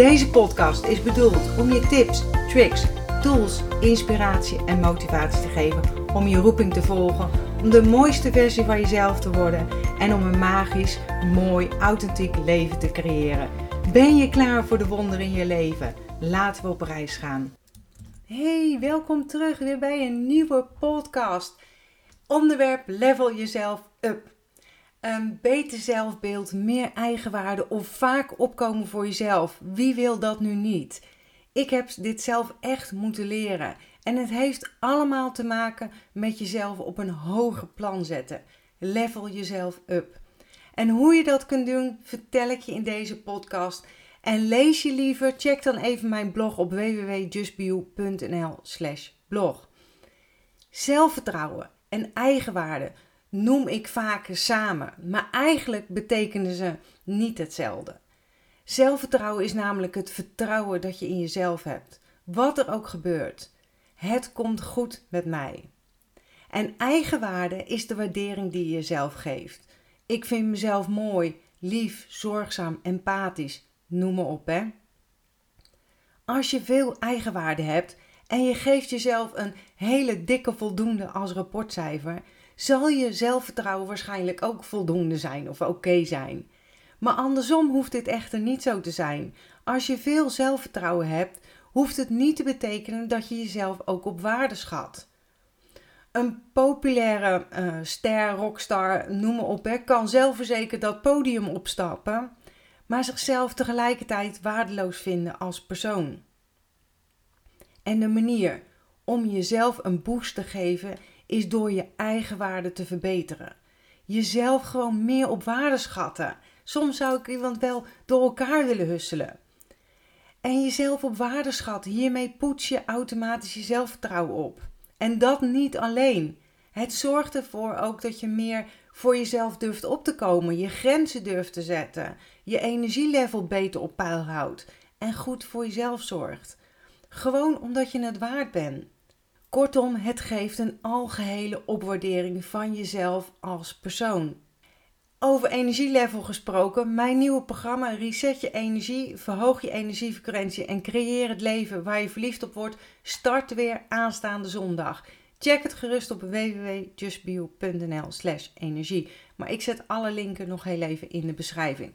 Deze podcast is bedoeld om je tips, tricks, tools, inspiratie en motivatie te geven om je roeping te volgen, om de mooiste versie van jezelf te worden en om een magisch, mooi, authentiek leven te creëren. Ben je klaar voor de wonderen in je leven? Laten we op reis gaan. Hey, welkom terug weer bij een nieuwe podcast. Onderwerp Level jezelf up. Een beter zelfbeeld, meer eigenwaarde of vaak opkomen voor jezelf. Wie wil dat nu niet? Ik heb dit zelf echt moeten leren. En het heeft allemaal te maken met jezelf op een hoger plan zetten. Level jezelf up. En hoe je dat kunt doen, vertel ik je in deze podcast. En lees je liever, check dan even mijn blog op www.justbio.nl/slash blog. Zelfvertrouwen en eigenwaarde noem ik vaker samen, maar eigenlijk betekenen ze niet hetzelfde. Zelfvertrouwen is namelijk het vertrouwen dat je in jezelf hebt, wat er ook gebeurt. Het komt goed met mij. En eigenwaarde is de waardering die je jezelf geeft. Ik vind mezelf mooi, lief, zorgzaam, empathisch, noem maar op hè. Als je veel eigenwaarde hebt en je geeft jezelf een hele dikke voldoende als rapportcijfer, zal je zelfvertrouwen waarschijnlijk ook voldoende zijn of oké zijn. Maar andersom hoeft dit echter niet zo te zijn. Als je veel zelfvertrouwen hebt, hoeft het niet te betekenen dat je jezelf ook op waarde schat. Een populaire uh, ster, rockstar, noem maar op, kan zelfverzekerd dat podium opstappen, maar zichzelf tegelijkertijd waardeloos vinden als persoon. En de manier om jezelf een boost te geven is door je eigen waarde te verbeteren. Jezelf gewoon meer op waarde schatten. Soms zou ik iemand wel door elkaar willen husselen. En jezelf op waarde schatten, hiermee poets je automatisch je zelfvertrouwen op. En dat niet alleen. Het zorgt ervoor ook dat je meer voor jezelf durft op te komen, je grenzen durft te zetten, je energielevel beter op peil houdt en goed voor jezelf zorgt. Gewoon omdat je het waard bent. Kortom, het geeft een algehele opwaardering van jezelf als persoon. Over energielevel gesproken, mijn nieuwe programma Reset je energie, verhoog je energiefrequentie en creëer het leven waar je verliefd op wordt, start weer aanstaande zondag. Check het gerust op www.justbio.nl/slash energie. Maar ik zet alle linken nog heel even in de beschrijving.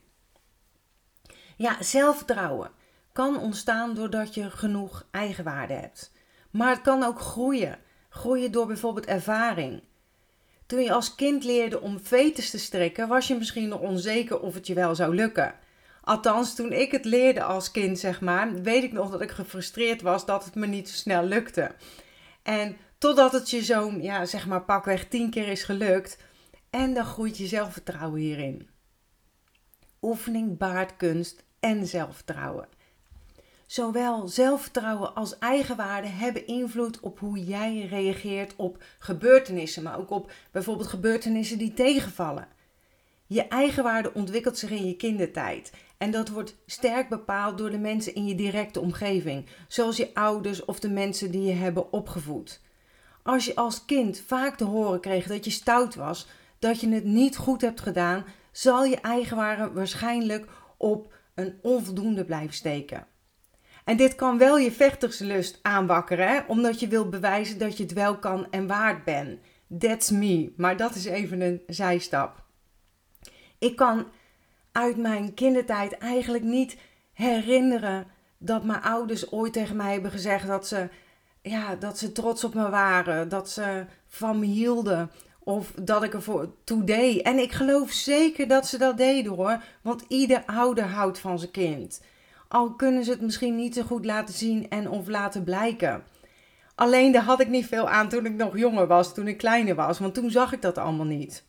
Ja, zelfvertrouwen kan ontstaan doordat je genoeg eigenwaarde hebt. Maar het kan ook groeien. Groeien door bijvoorbeeld ervaring. Toen je als kind leerde om veters te strikken, was je misschien nog onzeker of het je wel zou lukken. Althans, toen ik het leerde als kind, zeg maar, weet ik nog dat ik gefrustreerd was dat het me niet zo snel lukte. En totdat het je zo'n, ja, zeg maar, pakweg tien keer is gelukt. En dan groeit je zelfvertrouwen hierin. Oefening baart kunst en zelfvertrouwen. Zowel zelfvertrouwen als eigenwaarde hebben invloed op hoe jij reageert op gebeurtenissen, maar ook op bijvoorbeeld gebeurtenissen die tegenvallen. Je eigenwaarde ontwikkelt zich in je kindertijd en dat wordt sterk bepaald door de mensen in je directe omgeving, zoals je ouders of de mensen die je hebben opgevoed. Als je als kind vaak te horen kreeg dat je stout was, dat je het niet goed hebt gedaan, zal je eigenwaarde waarschijnlijk op een onvoldoende blijven steken. En dit kan wel je vechterslust aanwakkeren, omdat je wil bewijzen dat je het wel kan en waard bent. That's me. Maar dat is even een zijstap. Ik kan uit mijn kindertijd eigenlijk niet herinneren dat mijn ouders ooit tegen mij hebben gezegd dat ze, ja, dat ze trots op me waren, dat ze van me hielden of dat ik ervoor toe deed. En ik geloof zeker dat ze dat deden hoor, want ieder ouder houdt van zijn kind. Al kunnen ze het misschien niet zo goed laten zien en of laten blijken. Alleen daar had ik niet veel aan toen ik nog jonger was, toen ik kleiner was, want toen zag ik dat allemaal niet.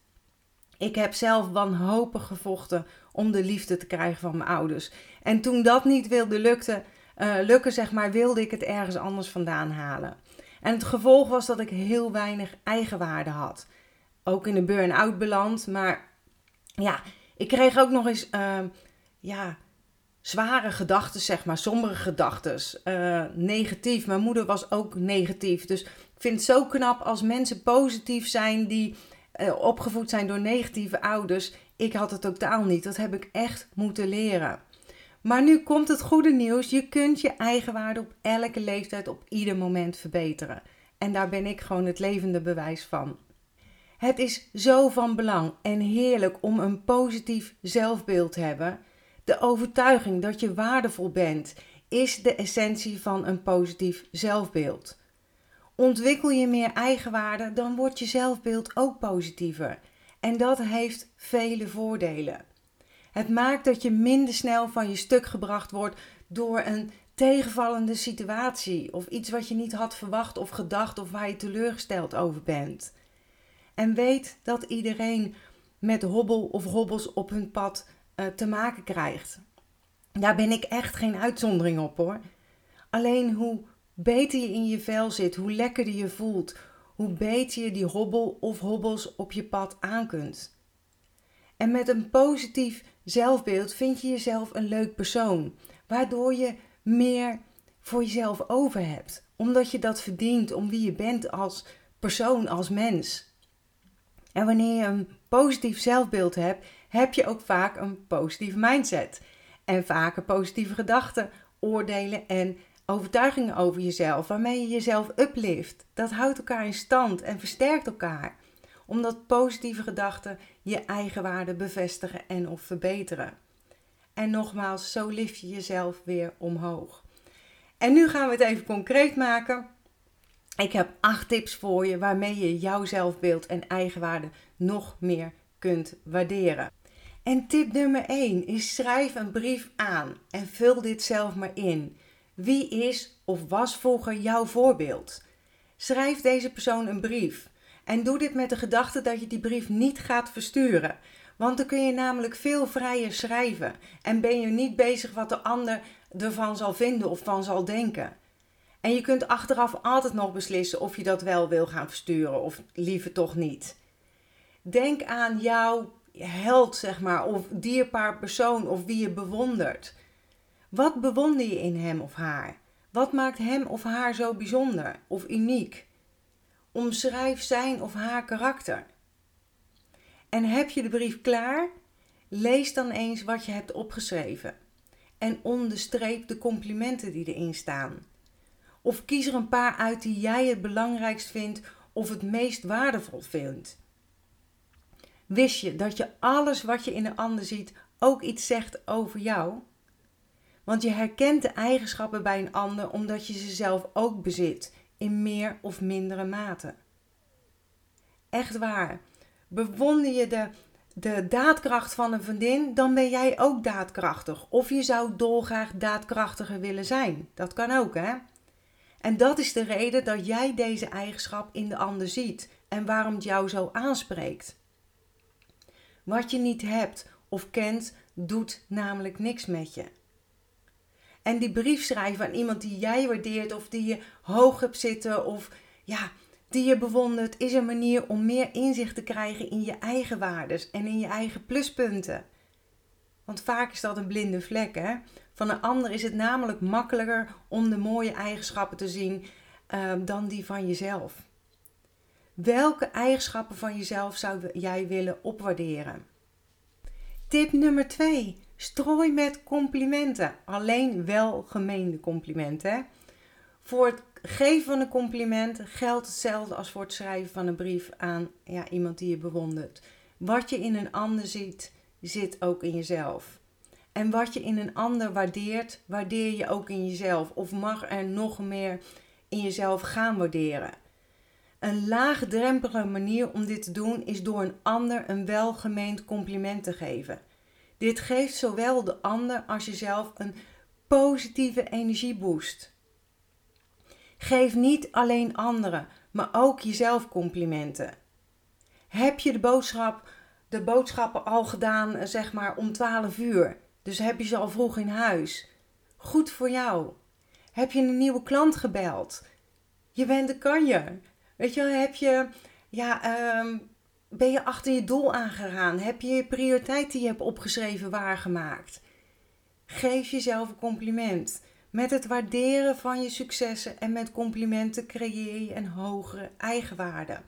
Ik heb zelf wanhopig gevochten om de liefde te krijgen van mijn ouders. En toen dat niet wilde lukte, uh, lukken, zeg maar, wilde ik het ergens anders vandaan halen. En het gevolg was dat ik heel weinig eigenwaarde had. Ook in een burn-out beland, maar ja, ik kreeg ook nog eens uh, ja, zware gedachten, zeg maar, sombere gedachten. Uh, negatief. Mijn moeder was ook negatief. Dus ik vind het zo knap als mensen positief zijn die uh, opgevoed zijn door negatieve ouders. Ik had het totaal niet. Dat heb ik echt moeten leren. Maar nu komt het goede nieuws. Je kunt je eigenwaarde op elke leeftijd op ieder moment verbeteren. En daar ben ik gewoon het levende bewijs van. Het is zo van belang en heerlijk om een positief zelfbeeld te hebben. De overtuiging dat je waardevol bent is de essentie van een positief zelfbeeld. Ontwikkel je meer eigenwaarde, dan wordt je zelfbeeld ook positiever. En dat heeft vele voordelen. Het maakt dat je minder snel van je stuk gebracht wordt door een tegenvallende situatie of iets wat je niet had verwacht of gedacht of waar je teleurgesteld over bent. En weet dat iedereen met hobbel of hobbels op hun pad uh, te maken krijgt. Daar ben ik echt geen uitzondering op hoor. Alleen hoe beter je in je vel zit, hoe lekkerder je voelt, hoe beter je die hobbel of hobbels op je pad aan kunt. En met een positief zelfbeeld vind je jezelf een leuk persoon, waardoor je meer voor jezelf over hebt, omdat je dat verdient om wie je bent als persoon, als mens. En wanneer je een positief zelfbeeld hebt, heb je ook vaak een positieve mindset en vaker positieve gedachten, oordelen en overtuigingen over jezelf, waarmee je jezelf uplift. Dat houdt elkaar in stand en versterkt elkaar, omdat positieve gedachten je eigen waarde bevestigen en of verbeteren. En nogmaals, zo lift je jezelf weer omhoog. En nu gaan we het even concreet maken. Ik heb acht tips voor je waarmee je jouw zelfbeeld en eigenwaarde nog meer kunt waarderen. En tip nummer 1 is schrijf een brief aan en vul dit zelf maar in. Wie is of was vroeger jouw voorbeeld? Schrijf deze persoon een brief. En doe dit met de gedachte dat je die brief niet gaat versturen. Want dan kun je namelijk veel vrijer schrijven. En ben je niet bezig wat de ander ervan zal vinden of van zal denken. En je kunt achteraf altijd nog beslissen of je dat wel wil gaan versturen of liever toch niet. Denk aan jouw held, zeg maar, of dierbaar persoon of wie je bewondert. Wat bewonder je in hem of haar? Wat maakt hem of haar zo bijzonder of uniek? Omschrijf zijn of haar karakter. En heb je de brief klaar? Lees dan eens wat je hebt opgeschreven. En onderstreep de complimenten die erin staan. Of kies er een paar uit die jij het belangrijkst vindt of het meest waardevol vindt. Wist je dat je alles wat je in een ander ziet ook iets zegt over jou? Want je herkent de eigenschappen bij een ander omdat je ze zelf ook bezit, in meer of mindere mate. Echt waar. Bewonder je de, de daadkracht van een vriendin, dan ben jij ook daadkrachtig. Of je zou dolgraag daadkrachtiger willen zijn. Dat kan ook, hè? En dat is de reden dat jij deze eigenschap in de ander ziet en waarom het jou zo aanspreekt. Wat je niet hebt of kent, doet namelijk niks met je. En die brief schrijven aan iemand die jij waardeert of die je hoog hebt zitten of ja, die je bewondert, is een manier om meer inzicht te krijgen in je eigen waardes en in je eigen pluspunten. Want vaak is dat een blinde vlek. Hè? Van een ander is het namelijk makkelijker om de mooie eigenschappen te zien uh, dan die van jezelf. Welke eigenschappen van jezelf zou jij willen opwaarderen? Tip nummer 2. Strooi met complimenten. Alleen wel gemeende complimenten. Voor het geven van een compliment geldt hetzelfde als voor het schrijven van een brief aan ja, iemand die je bewondert. Wat je in een ander ziet, zit ook in jezelf. En wat je in een ander waardeert, waardeer je ook in jezelf. Of mag er nog meer in jezelf gaan waarderen. Een laagdrempelige manier om dit te doen is door een ander een welgemeend compliment te geven. Dit geeft zowel de ander als jezelf een positieve energieboost. Geef niet alleen anderen, maar ook jezelf complimenten. Heb je de, boodschap, de boodschappen al gedaan, eh, zeg maar om 12 uur? Dus heb je ze al vroeg in huis? Goed voor jou. Heb je een nieuwe klant gebeld? Je bent de kanjer. Weet je heb je, ja, ehm, ben je achter je doel aangegaan? Heb je je prioriteit die je hebt opgeschreven waargemaakt? Geef jezelf een compliment. Met het waarderen van je successen en met complimenten creëer je een hogere eigenwaarde.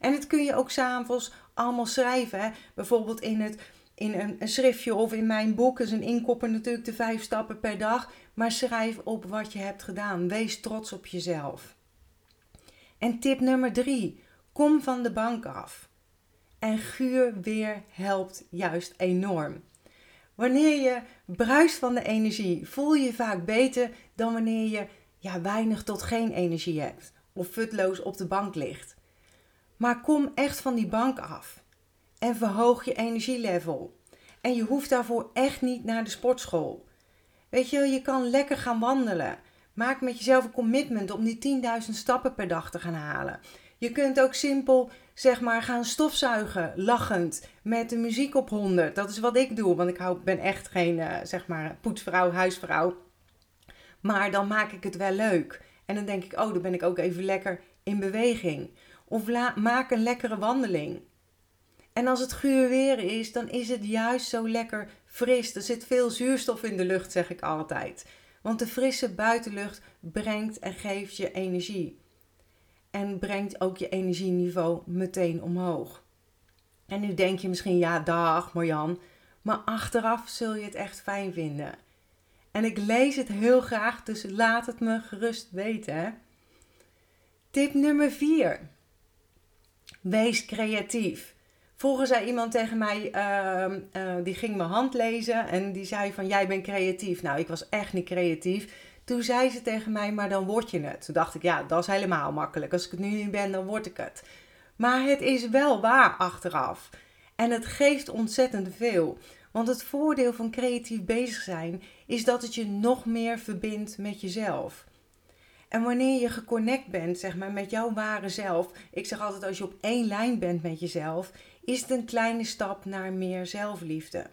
En dat kun je ook s'avonds allemaal schrijven. Bijvoorbeeld in, het, in een, een, schriftje of in mijn boek. is een inkopper natuurlijk de vijf stappen per dag. Maar schrijf op wat je hebt gedaan. Wees trots op jezelf. En tip nummer drie. Kom van de bank af. En guur weer helpt juist enorm. Wanneer je bruist van de energie, voel je je vaak beter dan wanneer je ja, weinig tot geen energie hebt of futloos op de bank ligt. Maar kom echt van die bank af en verhoog je energielevel. En je hoeft daarvoor echt niet naar de sportschool. Weet je, je kan lekker gaan wandelen. Maak met jezelf een commitment om die 10.000 stappen per dag te gaan halen. Je kunt ook simpel, zeg maar, gaan stofzuigen, lachend, met de muziek op 100. Dat is wat ik doe, want ik ben echt geen, uh, zeg maar, poetsvrouw, huisvrouw. Maar dan maak ik het wel leuk. En dan denk ik, oh, dan ben ik ook even lekker in beweging. Of maak een lekkere wandeling. En als het guur weer is, dan is het juist zo lekker fris. Er zit veel zuurstof in de lucht, zeg ik altijd. Want de frisse buitenlucht brengt en geeft je energie. En brengt ook je energieniveau meteen omhoog. En nu denk je misschien, ja, dag Marjan. Maar achteraf zul je het echt fijn vinden. En ik lees het heel graag, dus laat het me gerust weten. Tip nummer 4. Wees creatief. Vroeger zei iemand tegen mij, uh, uh, die ging mijn hand lezen en die zei van jij bent creatief. Nou, ik was echt niet creatief. Toen zei ze tegen mij, maar dan word je het. Toen dacht ik, ja, dat is helemaal makkelijk. Als ik het nu niet ben, dan word ik het. Maar het is wel waar achteraf. En het geeft ontzettend veel. Want het voordeel van creatief bezig zijn is dat het je nog meer verbindt met jezelf. En wanneer je geconnect bent, zeg maar, met jouw ware zelf. Ik zeg altijd, als je op één lijn bent met jezelf, is het een kleine stap naar meer zelfliefde.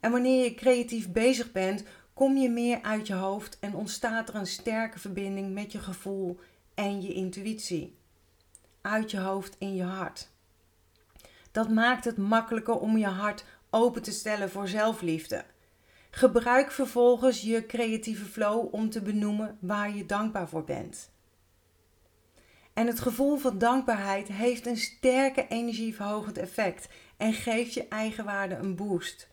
En wanneer je creatief bezig bent, kom je meer uit je hoofd en ontstaat er een sterke verbinding met je gevoel en je intuïtie. Uit je hoofd in je hart. Dat maakt het makkelijker om je hart open te stellen voor zelfliefde. Gebruik vervolgens je creatieve flow om te benoemen waar je dankbaar voor bent. En het gevoel van dankbaarheid heeft een sterke energieverhogend effect en geeft je eigenwaarde een boost.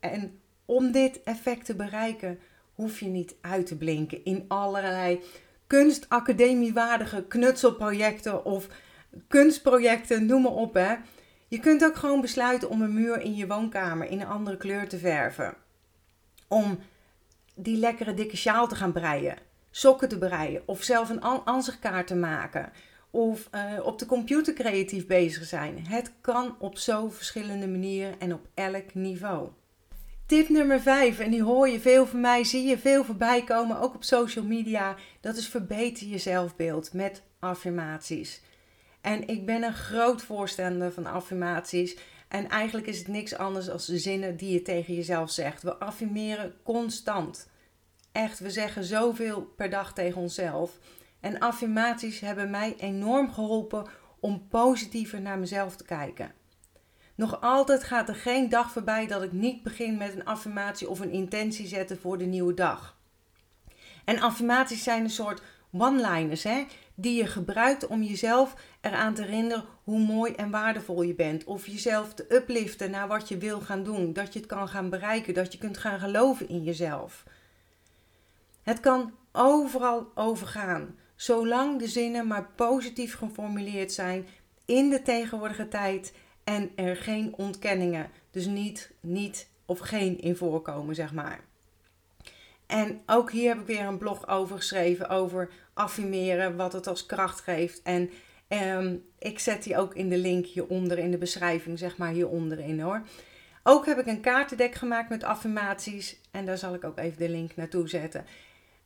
En om dit effect te bereiken, hoef je niet uit te blinken in allerlei kunstacademiewaardige knutselprojecten of kunstprojecten, noem maar op. Hè. Je kunt ook gewoon besluiten om een muur in je woonkamer in een andere kleur te verven. Om die lekkere dikke sjaal te gaan breien, sokken te breien of zelf een ansichtkaart te maken. Of uh, op de computer creatief bezig zijn. Het kan op zo verschillende manieren en op elk niveau. Tip nummer 5, en die hoor je veel van mij, zie je veel voorbij komen, ook op social media. Dat is verbeter je zelfbeeld met affirmaties. En ik ben een groot voorstander van affirmaties. En eigenlijk is het niks anders dan de zinnen die je tegen jezelf zegt. We affirmeren constant. Echt, we zeggen zoveel per dag tegen onszelf. En affirmaties hebben mij enorm geholpen om positiever naar mezelf te kijken. Nog altijd gaat er geen dag voorbij dat ik niet begin met een affirmatie of een intentie zetten voor de nieuwe dag. En affirmaties zijn een soort one-liners hè, die je gebruikt om jezelf eraan te herinneren hoe mooi en waardevol je bent. Of jezelf te upliften naar wat je wil gaan doen. Dat je het kan gaan bereiken. Dat je kunt gaan geloven in jezelf. Het kan overal overgaan. Zolang de zinnen maar positief geformuleerd zijn in de tegenwoordige tijd en er geen ontkenningen, dus niet, niet of geen in voorkomen, zeg maar. En ook hier heb ik weer een blog over geschreven over affirmeren, wat het als kracht geeft. En ehm, ik zet die ook in de link hieronder in de beschrijving, zeg maar hieronder in hoor. Ook heb ik een kaartendek gemaakt met affirmaties en daar zal ik ook even de link naartoe zetten.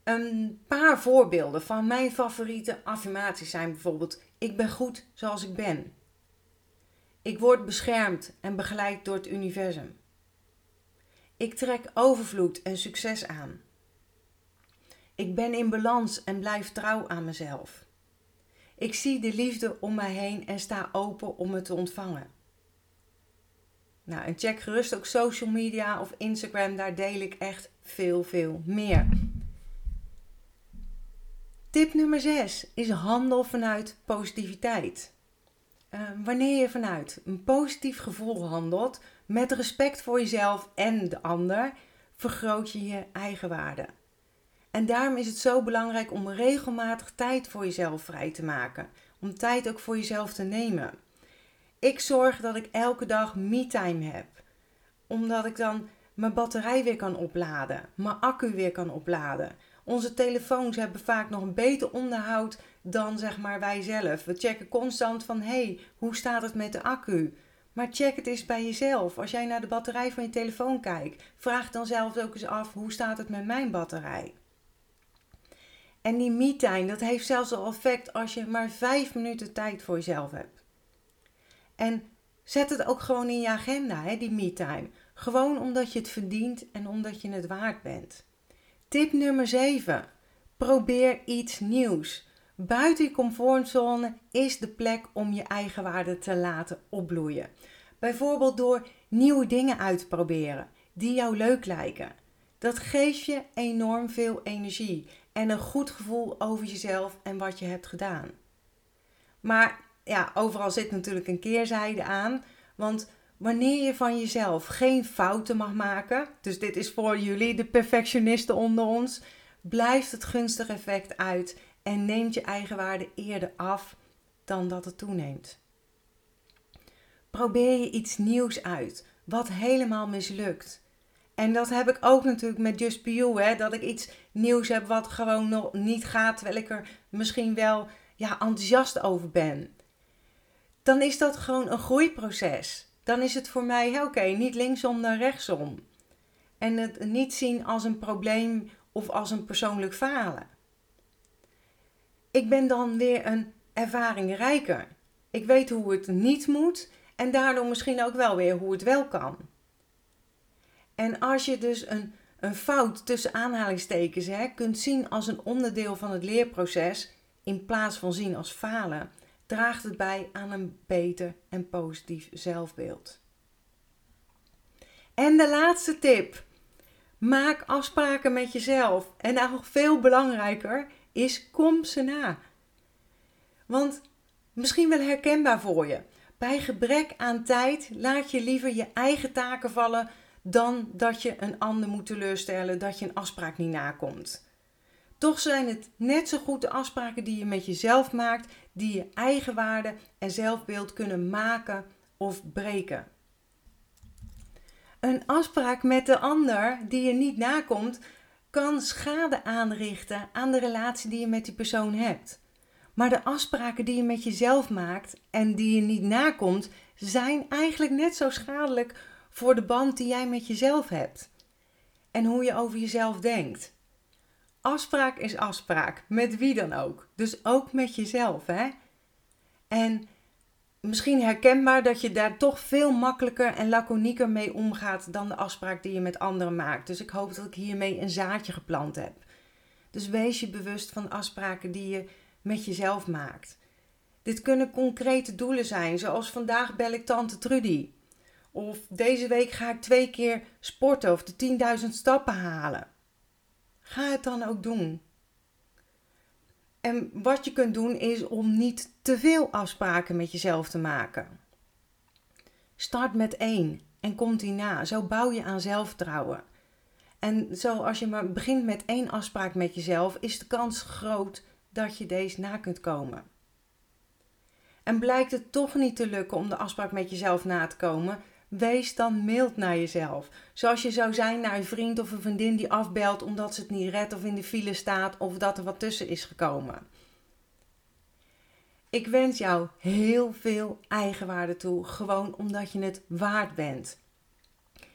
Een paar voorbeelden van mijn favoriete affirmaties zijn bijvoorbeeld: Ik ben goed zoals ik ben. Ik word beschermd en begeleid door het universum. Ik trek overvloed en succes aan. Ik ben in balans en blijf trouw aan mezelf. Ik zie de liefde om mij heen en sta open om het te ontvangen. Nou, en check gerust ook social media of Instagram, daar deel ik echt veel, veel meer. Tip nummer 6 is handel vanuit positiviteit. Uh, wanneer je vanuit een positief gevoel handelt, met respect voor jezelf en de ander, vergroot je je eigenwaarde. En daarom is het zo belangrijk om regelmatig tijd voor jezelf vrij te maken. Om tijd ook voor jezelf te nemen. Ik zorg dat ik elke dag me-time heb. Omdat ik dan mijn batterij weer kan opladen, mijn accu weer kan opladen. Onze telefoons hebben vaak nog een beter onderhoud dan zeg maar wij zelf. We checken constant van hey, hoe staat het met de accu? Maar check het eens bij jezelf. Als jij naar de batterij van je telefoon kijkt, vraag dan zelf ook eens af hoe staat het met mijn batterij? En die me-time, dat heeft zelfs al effect als je maar vijf minuten tijd voor jezelf hebt. En zet het ook gewoon in je agenda, hè, die me-time. Gewoon omdat je het verdient en omdat je het waard bent. Tip nummer 7. Probeer iets nieuws. Buiten je comfortzone is de plek om je eigen waarde te laten opbloeien. Bijvoorbeeld door nieuwe dingen uit te proberen die jou leuk lijken. Dat geeft je enorm veel energie en een goed gevoel over jezelf en wat je hebt gedaan. Maar ja, overal zit natuurlijk een keerzijde aan. Want wanneer je van jezelf geen fouten mag maken, dus dit is voor jullie, de perfectionisten onder ons, blijft het gunstig effect uit en neemt je eigenwaarde eerder af dan dat het toeneemt. Probeer je iets nieuws uit, wat helemaal mislukt. En dat heb ik ook natuurlijk met Just You, hè, dat ik iets nieuws heb wat gewoon nog niet gaat, terwijl ik er misschien wel ja, enthousiast over ben. Dan is dat gewoon een groeiproces. Dan is het voor mij, oké, niet linksom dan rechtsom. En het niet zien als een probleem of als een persoonlijk falen. Ik ben dan weer een ervaring rijker. Ik weet hoe het niet moet en daardoor misschien ook wel weer hoe het wel kan. En als je dus een, een fout tussen aanhalingstekens hè, kunt zien als een onderdeel van het leerproces, in plaats van zien als falen, draagt het bij aan een beter en positief zelfbeeld. En de laatste tip. Maak afspraken met jezelf. En nog veel belangrijker is kom ze na. Want misschien wel herkenbaar voor je. Bij gebrek aan tijd laat je liever je eigen taken vallen dan dat je een ander moet teleurstellen dat je een afspraak niet nakomt. Toch zijn het net zo goed de afspraken die je met jezelf maakt, die je eigen waarde en zelfbeeld kunnen maken of breken. Een afspraak met de ander die je niet nakomt, kan schade aanrichten aan de relatie die je met die persoon hebt. Maar de afspraken die je met jezelf maakt en die je niet nakomt, zijn eigenlijk net zo schadelijk voor de band die jij met jezelf hebt. En hoe je over jezelf denkt. Afspraak is afspraak, met wie dan ook. Dus ook met jezelf, hè? En misschien herkenbaar dat je daar toch veel makkelijker en laconieker mee omgaat dan de afspraak die je met anderen maakt. Dus ik hoop dat ik hiermee een zaadje geplant heb. Dus wees je bewust van afspraken die je met jezelf maakt. Dit kunnen concrete doelen zijn, zoals vandaag bel ik tante Trudy. Of deze week ga ik twee keer sporten of de 10.000 stappen halen. Ga het dan ook doen. En wat je kunt doen is om niet te veel afspraken met jezelf te maken. Start met één en komt die na. Zo bouw je aan zelfvertrouwen. En zo als je maar begint met één afspraak met jezelf, is de kans groot dat je deze na kunt komen. En blijkt het toch niet te lukken om de afspraak met jezelf na te komen, Wees dan mild naar jezelf. Zoals je zou zijn naar een vriend of een vriendin die afbelt omdat ze het niet redt of in de file staat of dat er wat tussen is gekomen. Ik wens jou heel veel eigenwaarde toe, gewoon omdat je het waard bent.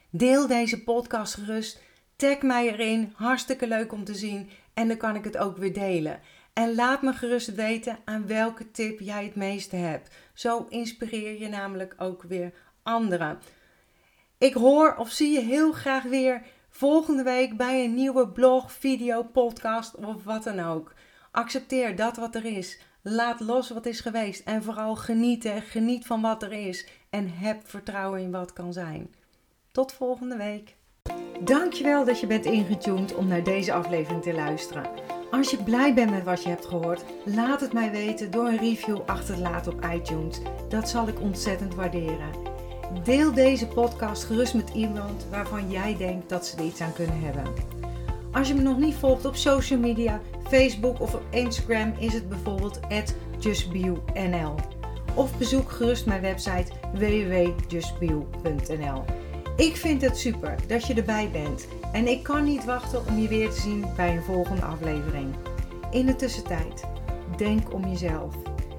Deel deze podcast gerust. Tag mij erin, hartstikke leuk om te zien en dan kan ik het ook weer delen. En laat me gerust weten aan welke tip jij het meeste hebt. Zo inspireer je namelijk ook weer Ik hoor of zie je heel graag weer volgende week bij een nieuwe blog, video, podcast of wat dan ook. Accepteer dat wat er is. Laat los wat is geweest en vooral genieten. Geniet van wat er is en heb vertrouwen in wat kan zijn. Tot volgende week. Dankjewel dat je bent ingetuned om naar deze aflevering te luisteren. Als je blij bent met wat je hebt gehoord, laat het mij weten door een review achter te laten op iTunes. Dat zal ik ontzettend waarderen. Deel deze podcast gerust met iemand waarvan jij denkt dat ze er iets aan kunnen hebben. Als je me nog niet volgt op social media, Facebook of op Instagram is het bijvoorbeeld justbionl. Of bezoek gerust mijn website www.justbio.nl. Ik vind het super dat je erbij bent en ik kan niet wachten om je weer te zien bij een volgende aflevering. In de tussentijd, denk om jezelf.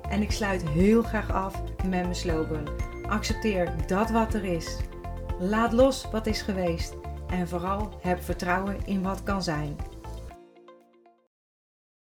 En ik sluit heel graag af met mijn slogan. Accepteer dat wat er is. Laat los wat is geweest. En vooral heb vertrouwen in wat kan zijn.